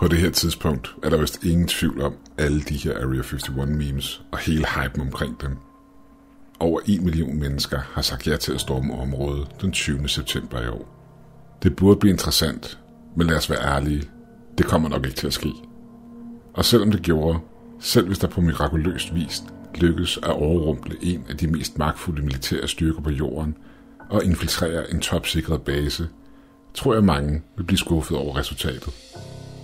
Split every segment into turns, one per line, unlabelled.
På det her tidspunkt er der vist ingen tvivl om alle de her Area 51 memes og hele hypen omkring dem. Over 1 million mennesker har sagt ja til at storme området den 20. september i år. Det burde blive interessant, men lad os være ærlige, det kommer nok ikke til at ske. Og selvom det gjorde, selv hvis der på mirakuløst vis lykkes at overrumple en af de mest magtfulde militære styrker på jorden og infiltrere en topsikret base, tror jeg mange vil blive skuffet over resultatet.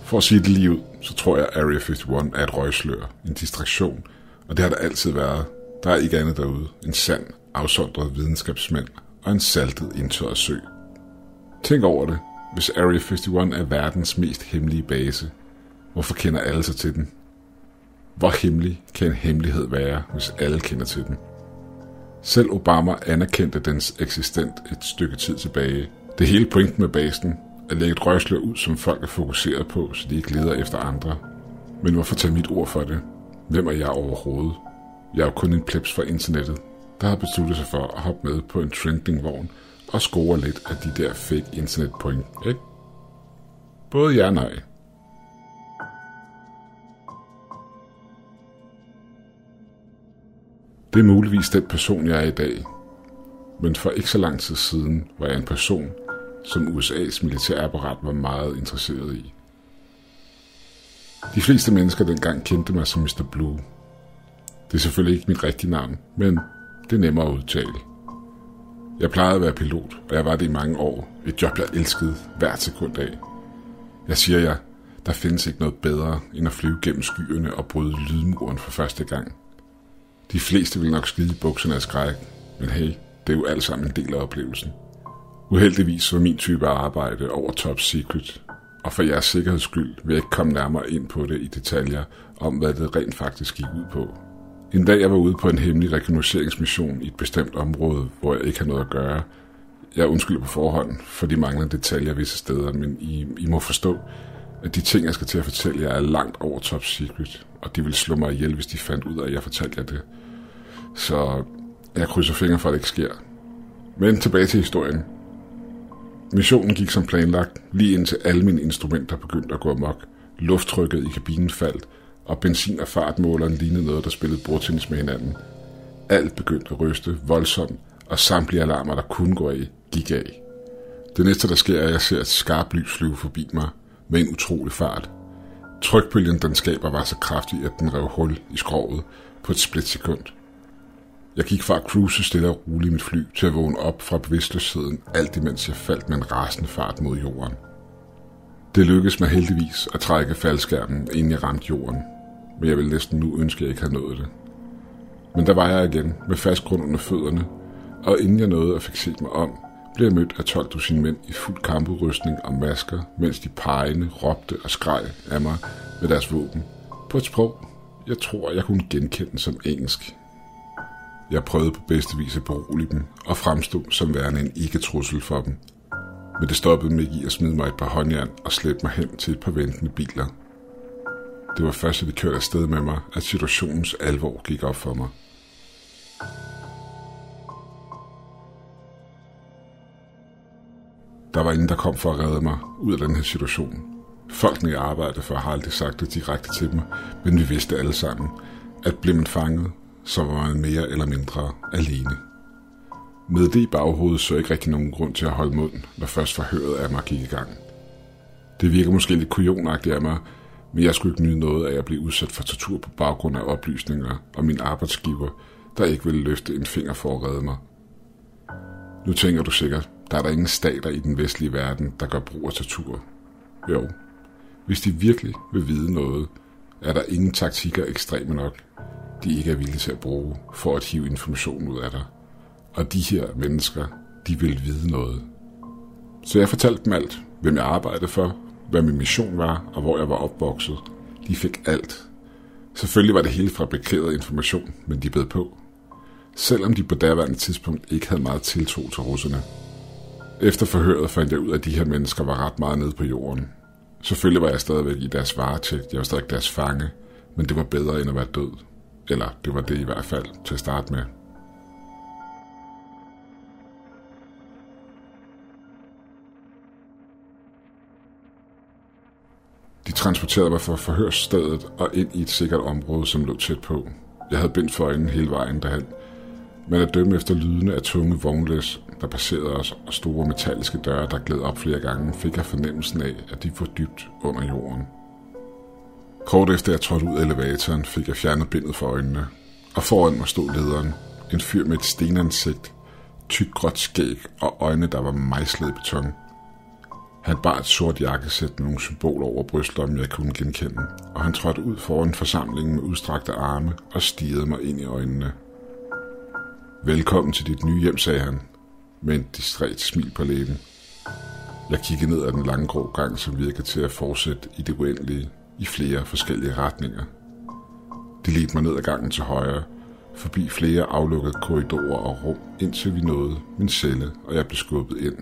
For at sige det lige ud, så tror jeg, at Area 51 er et røgslør, en distraktion, og det har der altid været. Der er ikke andet derude en sand, afsondret videnskabsmand og en saltet indtørret sø. Tænk over det. Hvis Area 51 er verdens mest hemmelige base, hvorfor kender alle sig til den? Hvor hemmelig kan en hemmelighed være, hvis alle kender til den? Selv Obama anerkendte dens eksistent et stykke tid tilbage. Det hele pointen med basen at lægge et røgslør ud, som folk er fokuseret på, så de ikke leder efter andre. Men hvorfor tage mit ord for det? Hvem er jeg overhovedet? Jeg er jo kun en plebs fra internettet, der har besluttet sig for at hoppe med på en trending-vogn og score lidt af de der fake internetpoint, ikke? Både ja og nej. Det er muligvis den person, jeg er i dag. Men for ikke så lang tid siden var jeg en person, som USA's militærapparat var meget interesseret i. De fleste mennesker dengang kendte mig som Mr. Blue. Det er selvfølgelig ikke mit rigtige navn, men det er nemmere at udtale. Jeg plejede at være pilot, og jeg var det i mange år. Et job, jeg elskede hvert sekund af. Jeg siger jer, der findes ikke noget bedre, end at flyve gennem skyerne og bryde lydmuren for første gang. De fleste vil nok skide i bukserne af skræk, men hey, det er jo alt sammen en del af oplevelsen. Uheldigvis var min type arbejde over top secret, og for jeres sikkerheds skyld vil jeg ikke komme nærmere ind på det i detaljer om, hvad det rent faktisk gik ud på. En dag jeg var ude på en hemmelig rekognosceringsmission i et bestemt område, hvor jeg ikke har noget at gøre. Jeg undskylder på forhånd for de manglende detaljer visse steder, men I, I må forstå, at de ting, jeg skal til at fortælle jer, er langt over top secret, og de vil slå mig ihjel, hvis de fandt ud af, at jeg fortalte jer det. Så jeg krydser fingre for, at det ikke sker. Men tilbage til historien. Missionen gik som planlagt, lige indtil alle mine instrumenter begyndte at gå amok. Lufttrykket i kabinen faldt, og benzin- og fartmåleren lignede noget, der spillede bordtennis med hinanden. Alt begyndte at ryste voldsomt, og samtlige alarmer, der kunne gå af, gik af. Det næste, der sker, er, at jeg ser et skarpt lys flyve forbi mig med en utrolig fart. Trykbølgen, den skaber, var så kraftig, at den rev hul i skroget på et splitsekund. Jeg gik fra at cruise stille og roligt i mit fly til at vågne op fra bevidstløsheden, alt imens jeg faldt med en rasende fart mod jorden. Det lykkedes mig heldigvis at trække faldskærmen, inden jeg ramte jorden, men jeg vil næsten nu ønske, at jeg ikke havde nået det. Men der var jeg igen, med fast grund under fødderne, og inden jeg nåede at fik set mig om, blev jeg mødt af 12 dusin mænd i fuld kampudrustning og masker, mens de pegende råbte og skreg af mig med deres våben. På et sprog, jeg tror, jeg kunne genkende som engelsk. Jeg prøvede på bedste vis at berolige dem og fremstod som værende en ikke-trussel for dem. Men det stoppede mig i at smide mig et par håndjern og slæbe mig hen til et par ventende biler. Det var først, at de kørte afsted med mig, at situationens alvor gik op for mig. Der var ingen, der kom for at redde mig ud af den her situation. Folkene jeg arbejdede for har aldrig sagt det direkte til dem, men vi vidste alle sammen, at blev man fanget, så var han mere eller mindre alene. Med det i baghovedet så jeg ikke rigtig nogen grund til at holde mund, når først forhøret af mig gik i gang. Det virker måske lidt kujonagtigt af mig, men jeg skulle ikke nyde noget af at blive udsat for tortur på baggrund af oplysninger og min arbejdsgiver, der ikke ville løfte en finger for at redde mig. Nu tænker du sikkert, der er der ingen stater i den vestlige verden, der gør brug af tortur. Jo, hvis de virkelig vil vide noget, er der ingen taktikker ekstreme nok, de ikke er villige til at bruge for at hive information ud af dig. Og de her mennesker, de vil vide noget. Så jeg fortalte dem alt, hvem jeg arbejdede for, hvad min mission var og hvor jeg var opvokset. De fik alt. Selvfølgelig var det hele fabrikeret information, men de bed på. Selvom de på daværende tidspunkt ikke havde meget tiltro til russerne. Efter forhøret fandt jeg ud af, at de her mennesker var ret meget nede på jorden. Selvfølgelig var jeg stadigvæk i deres varetægt, jeg var stadig deres fange, men det var bedre end at være død. Eller det var det i hvert fald til at starte med. De transporterede mig fra forhørsstedet og ind i et sikkert område, som lå tæt på. Jeg havde bindt for øjnene hele vejen derhen, men at dømme efter lydene af tunge vognlæs, der passerede os, og store metalliske døre, der gled op flere gange, fik jeg fornemmelsen af, at de var dybt under jorden. Kort efter jeg trådte ud af elevatoren, fik jeg fjernet bindet for øjnene, og foran mig stod lederen, en fyr med et stenansigt, tyk gråt skæg og øjne, der var mejslet i beton. Han bar et sort jakkesæt med nogle symboler over brystlommen, jeg kunne genkende, og han trådte ud foran forsamlingen med udstrakte arme og stirrede mig ind i øjnene. Velkommen til dit nye hjem, sagde han, med en distræt smil på læben. Jeg kiggede ned ad den lange grå gang, som virkede til at fortsætte i det uendelige i flere forskellige retninger. De ledte mig ned ad gangen til højre, forbi flere aflukkede korridorer og rum, indtil vi nåede min celle, og jeg blev skubbet ind.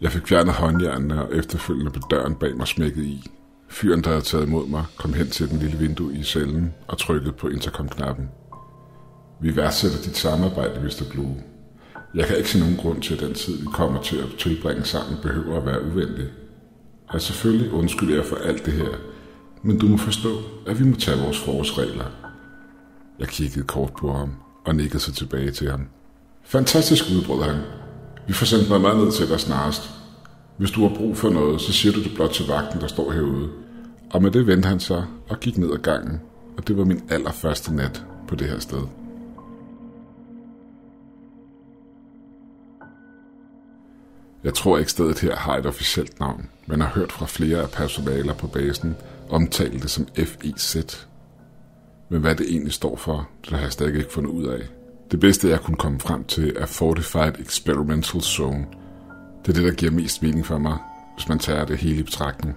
Jeg fik fjernet håndjernene, og efterfølgende blev døren bag mig smækket i. Fyren, der havde taget imod mig, kom hen til den lille vindue i cellen og trykkede på intercom-knappen. Vi værdsætter dit samarbejde, Mr. Blue. Jeg kan ikke se nogen grund til, at den tid, vi kommer til at tilbringe sammen, behøver at være uvenlig. Og selvfølgelig undskylder jeg for alt det her, men du må forstå, at vi må tage vores forårsregler. Jeg kiggede kort på ham og nikkede sig tilbage til ham. Fantastisk udbrød han. Vi får sendt noget mad ned til dig snarest. Hvis du har brug for noget, så siger du det blot til vagten, der står herude. Og med det vendte han sig og gik ned ad gangen, og det var min allerførste nat på det her sted. Jeg tror ikke stedet her har et officielt navn, men har hørt fra flere af personaler på basen omtale det som FEZ. Men hvad det egentlig står for, det har jeg stadig ikke fundet ud af. Det bedste, jeg kunne komme frem til, er Fortified Experimental Zone. Det er det, der giver mest mening for mig, hvis man tager det hele i betragtning.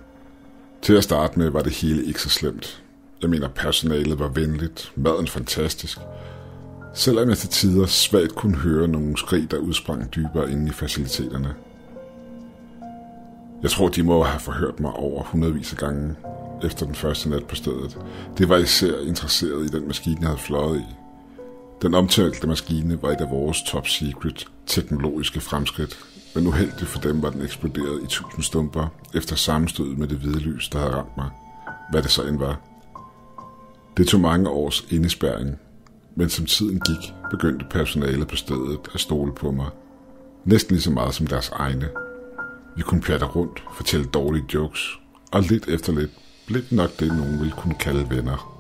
Til at starte med var det hele ikke så slemt. Jeg mener, personalet var venligt, maden fantastisk. Selvom jeg til tider svagt kunne høre nogle skrig, der udsprang dybere inde i faciliteterne. Jeg tror, de må have forhørt mig over hundredvis af gange efter den første nat på stedet. Det var især interesseret i den maskine, jeg havde fløjet i. Den omtalte maskine var et af vores top secret teknologiske fremskridt, men uheldigt for dem var den eksploderet i tusind stumper efter sammenstødet med det hvide lys, der havde ramt mig. Hvad det så end var. Det tog mange års indespærring, men som tiden gik, begyndte personalet på stedet at stole på mig. Næsten lige så meget som deres egne. Vi kunne platte rundt, fortælle dårlige jokes, og lidt efter lidt blev nok det, nogen ville kunne kalde venner.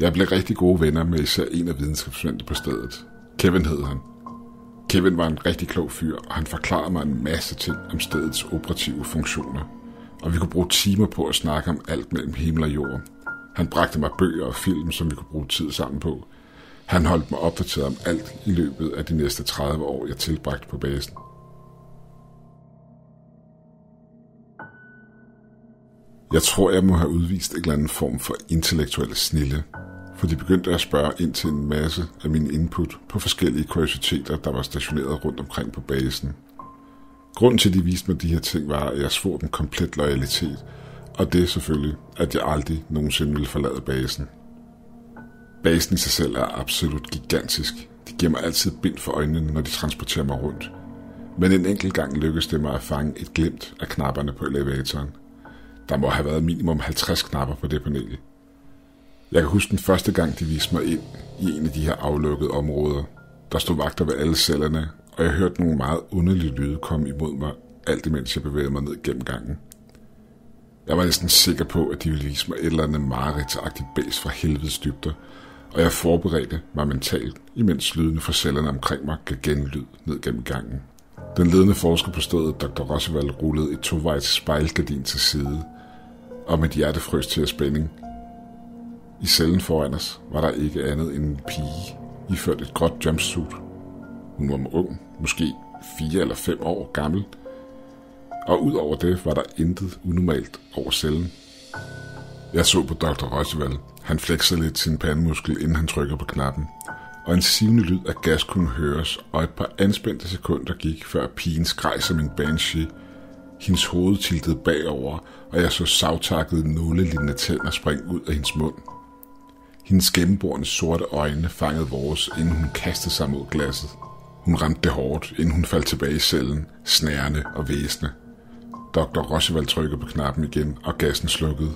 Jeg blev rigtig gode venner med især en af videnskabsmændene på stedet. Kevin hed han. Kevin var en rigtig klog fyr, og han forklarede mig en masse ting om stedets operative funktioner. Og vi kunne bruge timer på at snakke om alt mellem himmel og jord. Han bragte mig bøger og film, som vi kunne bruge tid sammen på. Han holdt mig opdateret om alt i løbet af de næste 30 år, jeg tilbragte på basen. Jeg tror, jeg må have udvist en eller anden form for intellektuelle snille, for de begyndte at spørge ind til en masse af min input på forskellige kuriositeter, der var stationeret rundt omkring på basen. Grunden til, at de viste mig de her ting, var, at jeg svor dem komplet loyalitet, og det er selvfølgelig, at jeg aldrig nogensinde ville forlade basen. Basen i sig selv er absolut gigantisk. De giver mig altid bind for øjnene, når de transporterer mig rundt. Men en enkelt gang lykkedes det mig at fange et glimt af knapperne på elevatoren – der må have været minimum 50 knapper på det panel. Jeg kan huske den første gang, de viste mig ind i en af de her aflukkede områder. Der stod vagter ved alle cellerne, og jeg hørte nogle meget underlige lyde komme imod mig, alt imens jeg bevægede mig ned gennem gangen. Jeg var næsten sikker på, at de ville vise mig et eller andet mareridtsagtigt bæs fra helvedes dybder, og jeg forberedte mig mentalt, imens lydene fra cellerne omkring mig gav genlyd ned gennem gangen. Den ledende forsker på stedet, Dr. Roosevelt, rullede et tovejs spejlgardin til side, og mit hjerte frøs til af spænding. I cellen foran os var der ikke andet end en pige, iført et gråt jumpsuit. Hun var ung, måske fire eller fem år gammel, og ud over det var der intet unormalt over cellen. Jeg så på Dr. Roosevelt. Han flexede lidt sin pandemuskel, inden han trykker på knappen, og en sivende lyd af gas kunne høres, og et par anspændte sekunder gik, før pigen skreg som en banshee – hendes hoved tiltede bagover, og jeg så savtakkede nålelignende tænder springe ud af hendes mund. Hendes gennemborende sorte øjne fangede vores, inden hun kastede sig mod glasset. Hun ramte det hårdt, inden hun faldt tilbage i cellen, snærende og væsende. Dr. Roosevelt trykkede på knappen igen, og gassen slukkede.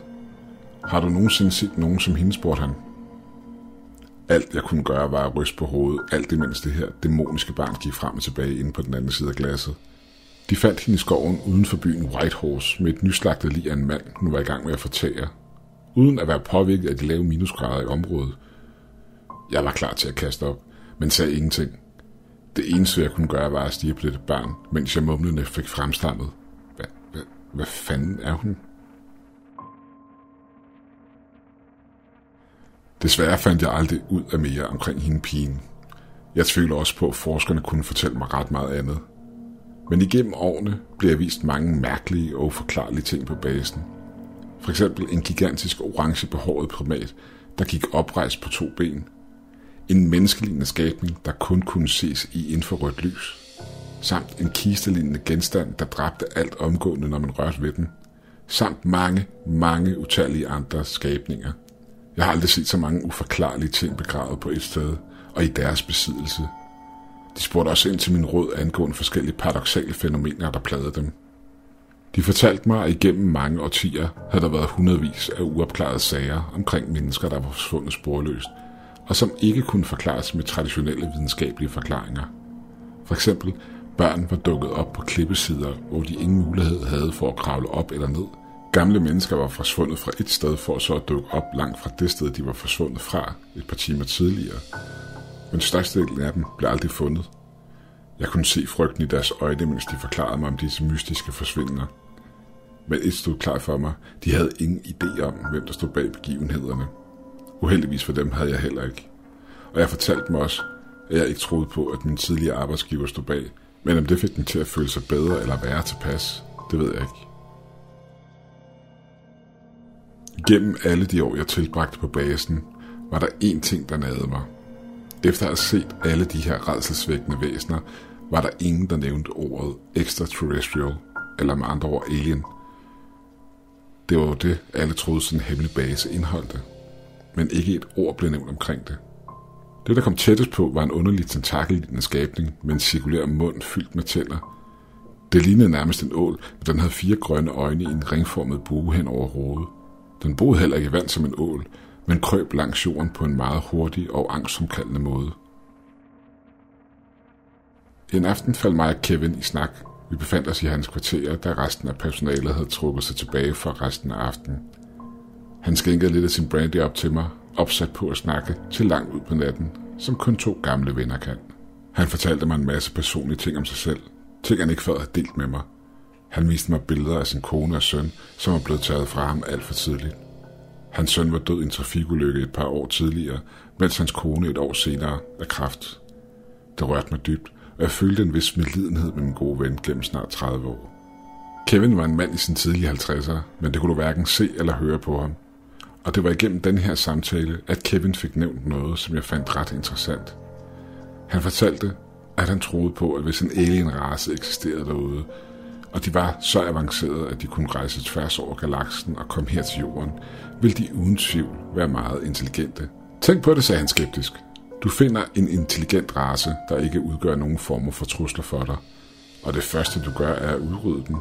Har du nogensinde set nogen som hende, spurgte han. Alt jeg kunne gøre var at ryste på hovedet, alt imens det her dæmoniske barn gik frem og tilbage inde på den anden side af glasset. De fandt hende i skoven uden for byen Whitehorse med et nyslagtet lig af en mand, hun var i gang med at fortære, uden at være påvirket af de lave minusgrader i området. Jeg var klar til at kaste op, men sagde ingenting. Det eneste, jeg kunne gøre, var at stige på dette barn, mens jeg mumlende fik fremstammet. Hvad, hvad, hvad fanden er hun? Desværre fandt jeg aldrig ud af mere omkring hende pigen. Jeg tvivler også på, at forskerne kunne fortælle mig ret meget andet. Men igennem årene blev jeg vist mange mærkelige og uforklarlige ting på basen. For eksempel en gigantisk orange behåret primat, der gik oprejst på to ben. En menneskelignende skabning, der kun kunne ses i infrarødt lys. Samt en kistelignende genstand, der dræbte alt omgående, når man rørte ved den. Samt mange, mange utallige andre skabninger – jeg har aldrig set så mange uforklarlige ting begravet på et sted, og i deres besiddelse. De spurgte også ind til min råd angående forskellige paradoxale fænomener, der plagede dem. De fortalte mig, at igennem mange årtier havde der været hundredvis af uopklarede sager omkring mennesker, der var forsvundet sporløst, og som ikke kunne forklares med traditionelle videnskabelige forklaringer. For eksempel, børn var dukket op på klippesider, hvor de ingen mulighed havde for at kravle op eller ned, Gamle mennesker var forsvundet fra et sted for så at dukke op langt fra det sted, de var forsvundet fra et par timer tidligere. Men størstedelen af dem blev aldrig fundet. Jeg kunne se frygten i deres øjne, mens de forklarede mig om disse mystiske forsvindinger. Men et stod klart for mig, de havde ingen idé om, hvem der stod bag begivenhederne. Uheldigvis for dem havde jeg heller ikke. Og jeg fortalte mig også, at jeg ikke troede på, at min tidligere arbejdsgiver stod bag, men om det fik dem til at føle sig bedre eller værre tilpas, det ved jeg ikke. Gennem alle de år, jeg tilbragte på basen, var der én ting, der nagede mig. Efter at have set alle de her redselsvækkende væsener, var der ingen, der nævnte ordet extraterrestrial, eller med andre ord alien. Det var jo det, alle troede sådan en hemmelig base indholdte. Men ikke et ord blev nævnt omkring det. Det, der kom tættest på, var en underlig tentakellignende skabning med en cirkulær mund fyldt med tænder. Det lignede nærmest en ål, men den havde fire grønne øjne i en ringformet bue hen over hovedet. Den boede heller ikke i vand som en ål, men krøb langs jorden på en meget hurtig og angstomkaldende måde. En aften faldt mig og Kevin i snak. Vi befandt os i hans kvarter, da resten af personalet havde trukket sig tilbage for resten af aftenen. Han skænkede lidt af sin brandy op til mig, opsat på at snakke til langt ud på natten, som kun to gamle venner kan. Han fortalte mig en masse personlige ting om sig selv, ting han ikke før havde delt med mig – han viste mig billeder af sin kone og søn, som var blevet taget fra ham alt for tidligt. Hans søn var død i en trafikulykke et par år tidligere, mens hans kone et år senere af kræft. Det rørte mig dybt, og jeg følte en vis medlidenhed med min gode ven gennem snart 30 år. Kevin var en mand i sin tidlige 50'er, men det kunne du hverken se eller høre på ham. Og det var igennem den her samtale, at Kevin fik nævnt noget, som jeg fandt ret interessant. Han fortalte, at han troede på, at hvis en alien-race eksisterede derude, og de var så avancerede, at de kunne rejse tværs over galaksen og komme her til jorden, vil de uden tvivl være meget intelligente. Tænk på det, sagde han skeptisk. Du finder en intelligent race, der ikke udgør nogen former for trusler for dig, og det første du gør er at udrydde den.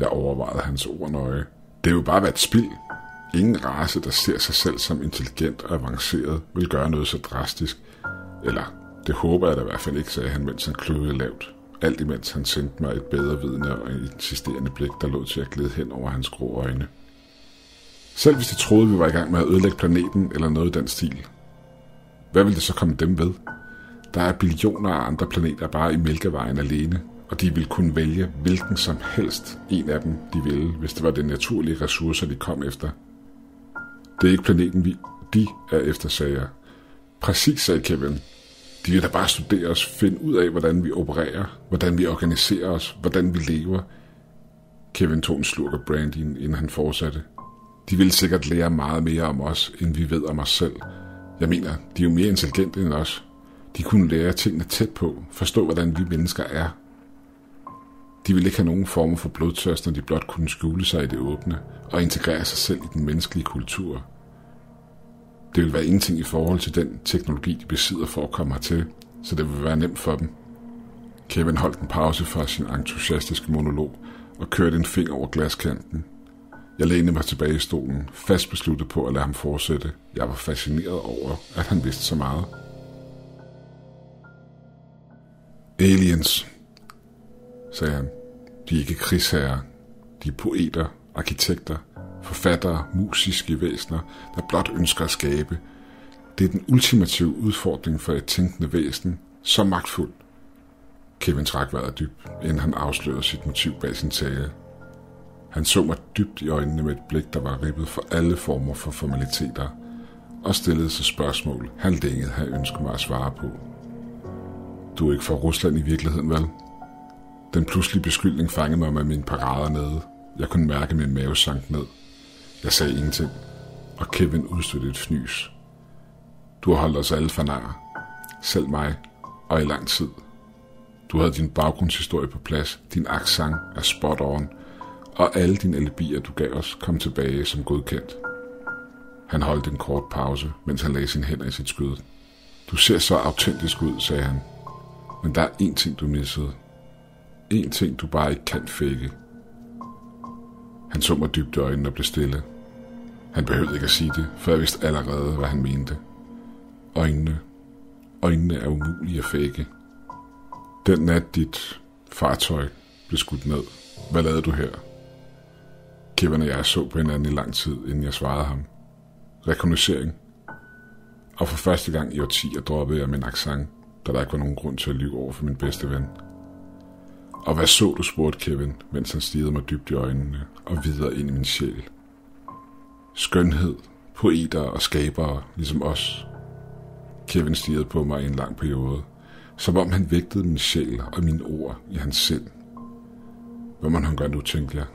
Jeg overvejede hans ord nøje. Det er jo bare været spild. Ingen race, der ser sig selv som intelligent og avanceret, vil gøre noget så drastisk. Eller, det håber jeg da i hvert fald ikke, sagde han, mens han kløede lavt alt imens han sendte mig et bedre vidne og et insisterende blik, der lå til at glide hen over hans grå øjne. Selv hvis de troede, vi var i gang med at ødelægge planeten eller noget i den stil, hvad ville det så komme dem ved? Der er billioner af andre planeter bare i Mælkevejen alene, og de ville kunne vælge hvilken som helst en af dem, de ville, hvis det var den naturlige ressourcer, de kom efter. Det er ikke planeten, vi de er efter, sagde jeg. Præcis, sagde Kevin, de vil da bare studere os, finde ud af, hvordan vi opererer, hvordan vi organiserer os, hvordan vi lever. Kevin tog en slurk af brandyen, inden han fortsatte. De vil sikkert lære meget mere om os, end vi ved om os selv. Jeg mener, de er jo mere intelligente end os. De kunne lære tingene tæt på, forstå, hvordan vi mennesker er. De ville ikke have nogen form for blodtørst, når de blot kunne skjule sig i det åbne og integrere sig selv i den menneskelige kultur – det vil være ingenting i forhold til den teknologi, de besidder for at komme hertil, så det vil være nemt for dem. Kevin holdt en pause fra sin entusiastiske monolog og kørte en finger over glaskanten. Jeg lænede mig tilbage i stolen, fast besluttet på at lade ham fortsætte. Jeg var fascineret over, at han vidste så meget. Aliens, sagde han. De er ikke krigsherrer. De er poeter, arkitekter, forfattere, musiske væsener, der blot ønsker at skabe. Det er den ultimative udfordring for et tænkende væsen, så magtfuld. Kevin trak vejret dybt, inden han afslørede sit motiv bag sin tale. Han så mig dybt i øjnene med et blik, der var ribbet for alle former for formaliteter, og stillede sig spørgsmål, han længe havde ønsket mig at svare på. Du er ikke fra Rusland i virkeligheden, vel? Den pludselige beskyldning fangede mig med mine parader nede. Jeg kunne mærke min mave sank ned. Jeg sagde ingenting, og Kevin udstødte et fnys. Du har holdt os alle for nar. Selv mig, og i lang tid. Du havde din baggrundshistorie på plads, din accent er spot on, og alle dine alibier, du gav os, kom tilbage som godkendt. Han holdt en kort pause, mens han lagde sine hænder i sit skød. Du ser så autentisk ud, sagde han. Men der er én ting, du missede. En ting, du bare ikke kan fække. Han så mig dybt i øjnene og blev stille. Han behøvede ikke at sige det, for jeg vidste allerede, hvad han mente. Øjnene. Øjnene er umulige at fække. Den nat, dit fartøj blev skudt ned. Hvad lavede du her? Kevin og jeg så på hinanden i lang tid, inden jeg svarede ham. Rekognoscering. Og for første gang i årtier droppede jeg min accent, da der ikke var nogen grund til at lyve over for min bedste ven. Og hvad så du, spurgte Kevin, mens han stirrede mig dybt i øjnene og videre ind i min sjæl. Skønhed, poeter og skabere, ligesom os. Kevin stirrede på mig i en lang periode, som om han vægtede min sjæl og mine ord i hans sind. Hvad man han gør nu, tænkte jeg.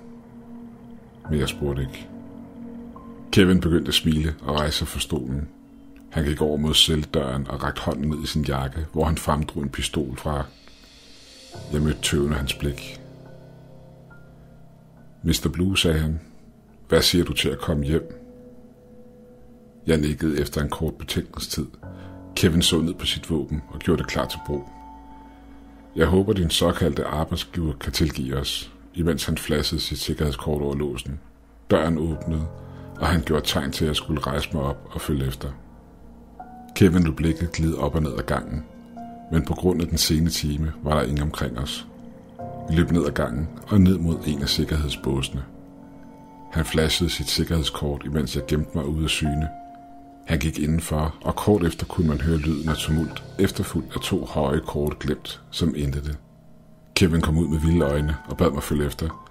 Men jeg spurgte ikke. Kevin begyndte at smile og rejse sig fra stolen. Han gik over mod celledøren og rakte hånden ned i sin jakke, hvor han fremdrog en pistol fra. Jeg mødte tøvende hans blik. Mr. Blue, sagde han. Hvad siger du til at komme hjem? Jeg nikkede efter en kort betænkningstid. Kevin så ned på sit våben og gjorde det klar til brug. Jeg håber, din såkaldte arbejdsgiver kan tilgive os, imens han flassede sit sikkerhedskort over låsen. Døren åbnede, og han gjorde tegn til, at jeg skulle rejse mig op og følge efter. Kevin lod blikket glide op og ned ad gangen, men på grund af den sene time var der ingen omkring os. Vi løb ned ad gangen og ned mod en af sikkerhedsbåsene. Han flashede sit sikkerhedskort, imens jeg gemte mig ude af syne. Han gik indenfor, og kort efter kunne man høre lyden af tumult, efterfulgt af to høje kort glemt, som endte det. Kevin kom ud med vilde øjne og bad mig følge efter.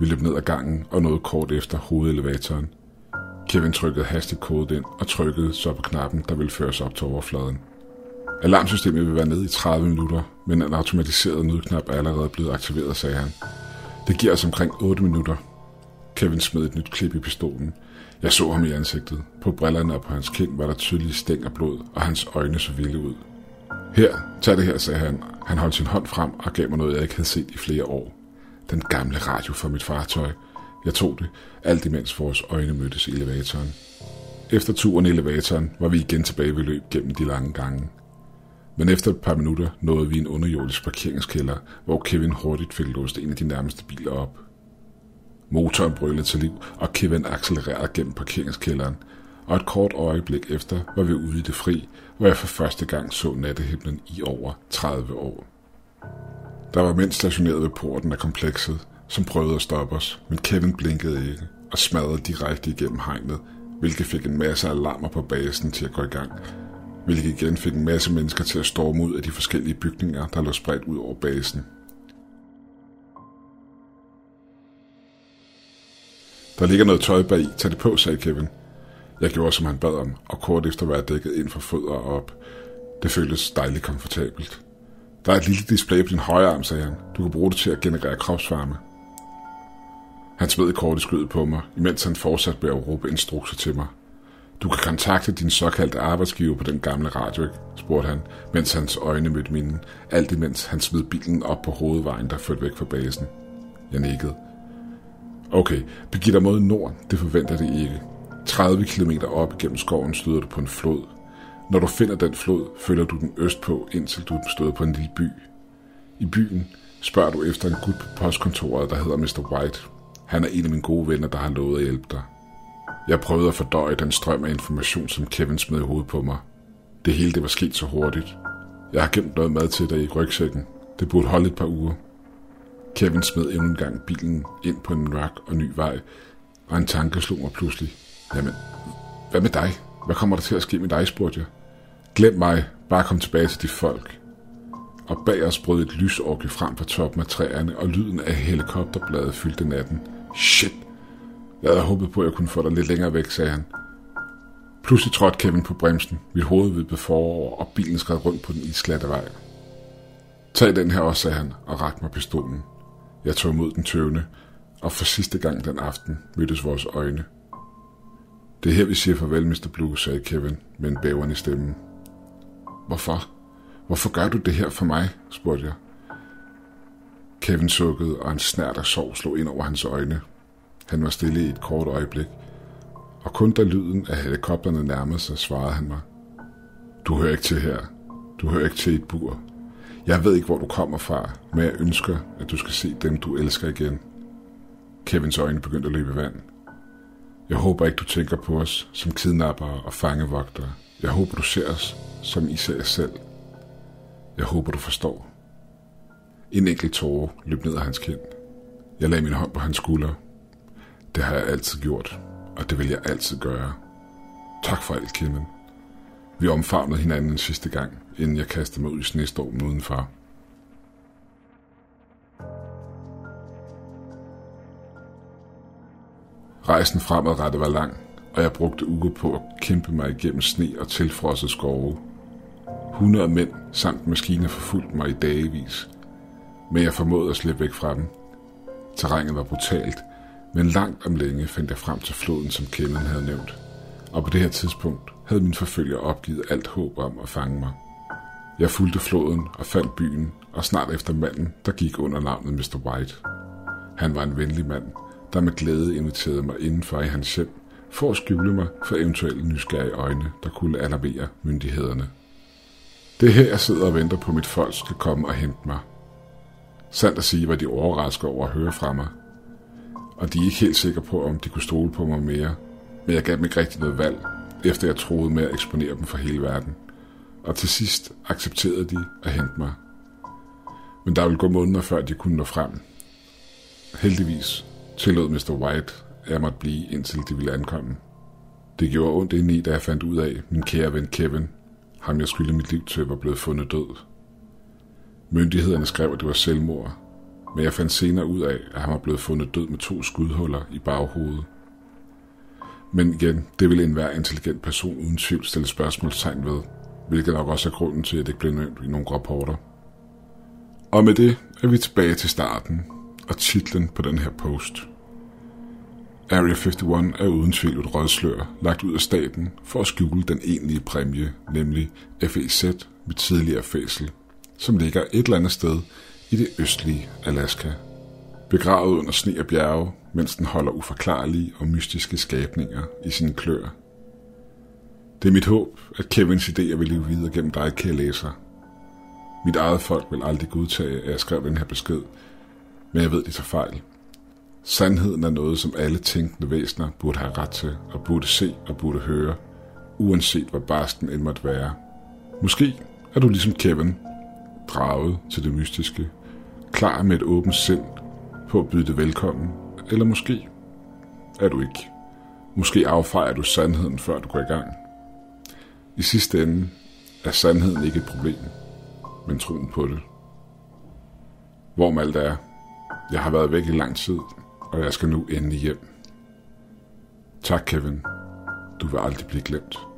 Vi løb ned ad gangen og nåede kort efter hovedelevatoren. Kevin trykkede hastigt kodet ind og trykkede så på knappen, der ville føre os op til overfladen. Alarmsystemet vil være nede i 30 minutter, men en automatiseret nødknap er allerede blevet aktiveret, sagde han. Det giver os omkring 8 minutter. Kevin smed et nyt klip i pistolen. Jeg så ham i ansigtet. På brillerne og på hans kind var der tydelige stæng af blod, og hans øjne så vilde ud. Her, tag det her, sagde han. Han holdt sin hånd frem og gav mig noget, jeg ikke havde set i flere år. Den gamle radio fra mit fartøj. Jeg tog det, alt imens vores øjne mødtes i elevatoren. Efter turen i elevatoren var vi igen tilbage ved løb gennem de lange gange. Men efter et par minutter nåede vi en underjordisk parkeringskælder, hvor Kevin hurtigt fik låst en af de nærmeste biler op. Motoren brølede til liv, og Kevin accelererede gennem parkeringskælderen, og et kort øjeblik efter var vi ude i det fri, hvor jeg for første gang så nattehimlen i over 30 år. Der var mænd stationeret ved porten af komplekset, som prøvede at stoppe os, men Kevin blinkede ikke og smadrede direkte igennem hegnet, hvilket fik en masse alarmer på basen til at gå i gang, hvilket igen fik en masse mennesker til at storme ud af de forskellige bygninger, der lå spredt ud over basen. Der ligger noget tøj bag, tag det på, sagde Kevin. Jeg gjorde, som han bad om, og kort efter var jeg dækket ind fra fødder og op. Det føltes dejligt komfortabelt. Der er et lille display på din højre arm, sagde han. Du kan bruge det til at generere kropsvarme. Han smed kort i skødet på mig, imens han fortsatte med at råbe instrukser til mig. Du kan kontakte din såkaldte arbejdsgiver på den gamle radio, spurgte han, mens hans øjne mødte mine, alt imens han smed bilen op på hovedvejen, der førte væk fra basen. Jeg nikkede. Okay, begiv dig mod nord, det forventer det ikke. 30 km op gennem skoven støder du på en flod. Når du finder den flod, følger du den østpå, indtil du støder på en lille by. I byen Spørger du efter en gut på postkontoret, der hedder Mr. White. Han er en af mine gode venner, der har lovet at hjælpe dig. Jeg prøvede at fordøje den strøm af information, som Kevin smed i hovedet på mig. Det hele det var sket så hurtigt. Jeg har gemt noget mad til dig i rygsækken. Det burde holde et par uger. Kevin smed endnu en gang bilen ind på en mørk og ny vej, og en tanke slog mig pludselig. Jamen, hvad med dig? Hvad kommer der til at ske med dig, spurgte jeg. Glem mig, bare kom tilbage til de folk. Og bag os brød et lysorke frem fra toppen af træerne, og lyden af helikopterbladet fyldte natten. Shit! Jeg havde håbet på, at jeg kunne få dig lidt længere væk, sagde han. Pludselig trådte Kevin på bremsen. Mit hoved vippede forover, og bilen skred rundt på den isglatte vej. Tag den her også, sagde han, og rakte mig pistolen. Jeg tog imod den tøvende, og for sidste gang den aften mødtes vores øjne. Det er her, vi siger farvel, Mr. Blue, sagde Kevin med en bævende stemme. Hvorfor? Hvorfor gør du det her for mig? spurgte jeg. Kevin sukkede, og en snært af sorg slog ind over hans øjne. Han var stille i et kort øjeblik, og kun da lyden af helikopterne nærmede sig, svarede han mig. Du hører ikke til her. Du hører ikke til et bur. Jeg ved ikke, hvor du kommer fra, men jeg ønsker, at du skal se dem, du elsker igen. Kevins øjne begyndte at løbe vand. Jeg håber ikke, du tænker på os som kidnappere og fangevogtere. Jeg håber, du ser os, som I ser jer selv. Jeg håber, du forstår. En enkelt tåre løb ned af hans kind. Jeg lagde min hånd på hans skulder. Det har jeg altid gjort, og det vil jeg altid gøre. Tak for alt, Kimmen. Vi omfavnede hinanden en sidste gang, inden jeg kastede mig ud i snestormen udenfor. Rejsen fremadrettet var lang, og jeg brugte uger på at kæmpe mig igennem sne og tilfrosset skove. Hundrede mænd samt maskiner forfulgte mig i dagevis, men jeg formåede at slippe væk fra dem. Terrænet var brutalt, men langt om længe fandt jeg frem til floden, som Kevin havde nævnt. Og på det her tidspunkt havde min forfølger opgivet alt håb om at fange mig. Jeg fulgte floden og fandt byen, og snart efter manden, der gik under navnet Mr. White. Han var en venlig mand, der med glæde inviterede mig indenfor i hans hjem, for at skjule mig for eventuelle nysgerrige øjne, der kunne alarmere myndighederne. Det er her, jeg sidder og venter på, at mit folk skal komme og hente mig. Sandt at sige, var de overrasket over at høre fra mig. Og de er ikke helt sikre på, om de kunne stole på mig mere. Men jeg gav dem ikke rigtig noget valg, efter jeg troede med at eksponere dem for hele verden. Og til sidst accepterede de at hente mig. Men der ville gå måneder, før de kunne nå frem. Heldigvis tillod Mr. White, at jeg måtte blive, indtil de ville ankomme. Det gjorde ondt indeni, da jeg fandt ud af, at min kære ven Kevin, ham jeg skyldte mit liv til, var blevet fundet død. Myndighederne skrev, at det var selvmord, men jeg fandt senere ud af, at han var blevet fundet død med to skudhuller i baghovedet. Men igen, det ville enhver intelligent person uden tvivl stille spørgsmålstegn ved, hvilket nok også er grunden til, at det ikke blev nævnt i nogle rapporter. Og med det er vi tilbage til starten og titlen på den her post. Area 51 er uden tvivl et rødslør lagt ud af staten for at skjule den egentlige præmie, nemlig FEZ med tidligere fæsel, som ligger et eller andet sted i det østlige Alaska. Begravet under sne og bjerge, mens den holder uforklarlige og mystiske skabninger i sine klør. Det er mit håb, at Kevins idéer vil leve videre gennem dig, kære læser. Mit eget folk vil aldrig godtage, at jeg skrev den her besked, men jeg ved, det tager fejl. Sandheden er noget, som alle tænkende væsener burde have ret til, og burde se og burde høre, uanset hvad barsten end måtte være. Måske er du ligesom Kevin, draget til det mystiske, klar med et åbent sind på at byde det velkommen, eller måske er du ikke. Måske affejer du sandheden, før du går i gang. I sidste ende er sandheden ikke et problem, men troen på det. Hvor alt er, jeg har været væk i lang tid, og jeg skal nu endelig hjem. Tak, Kevin. Du vil aldrig blive glemt.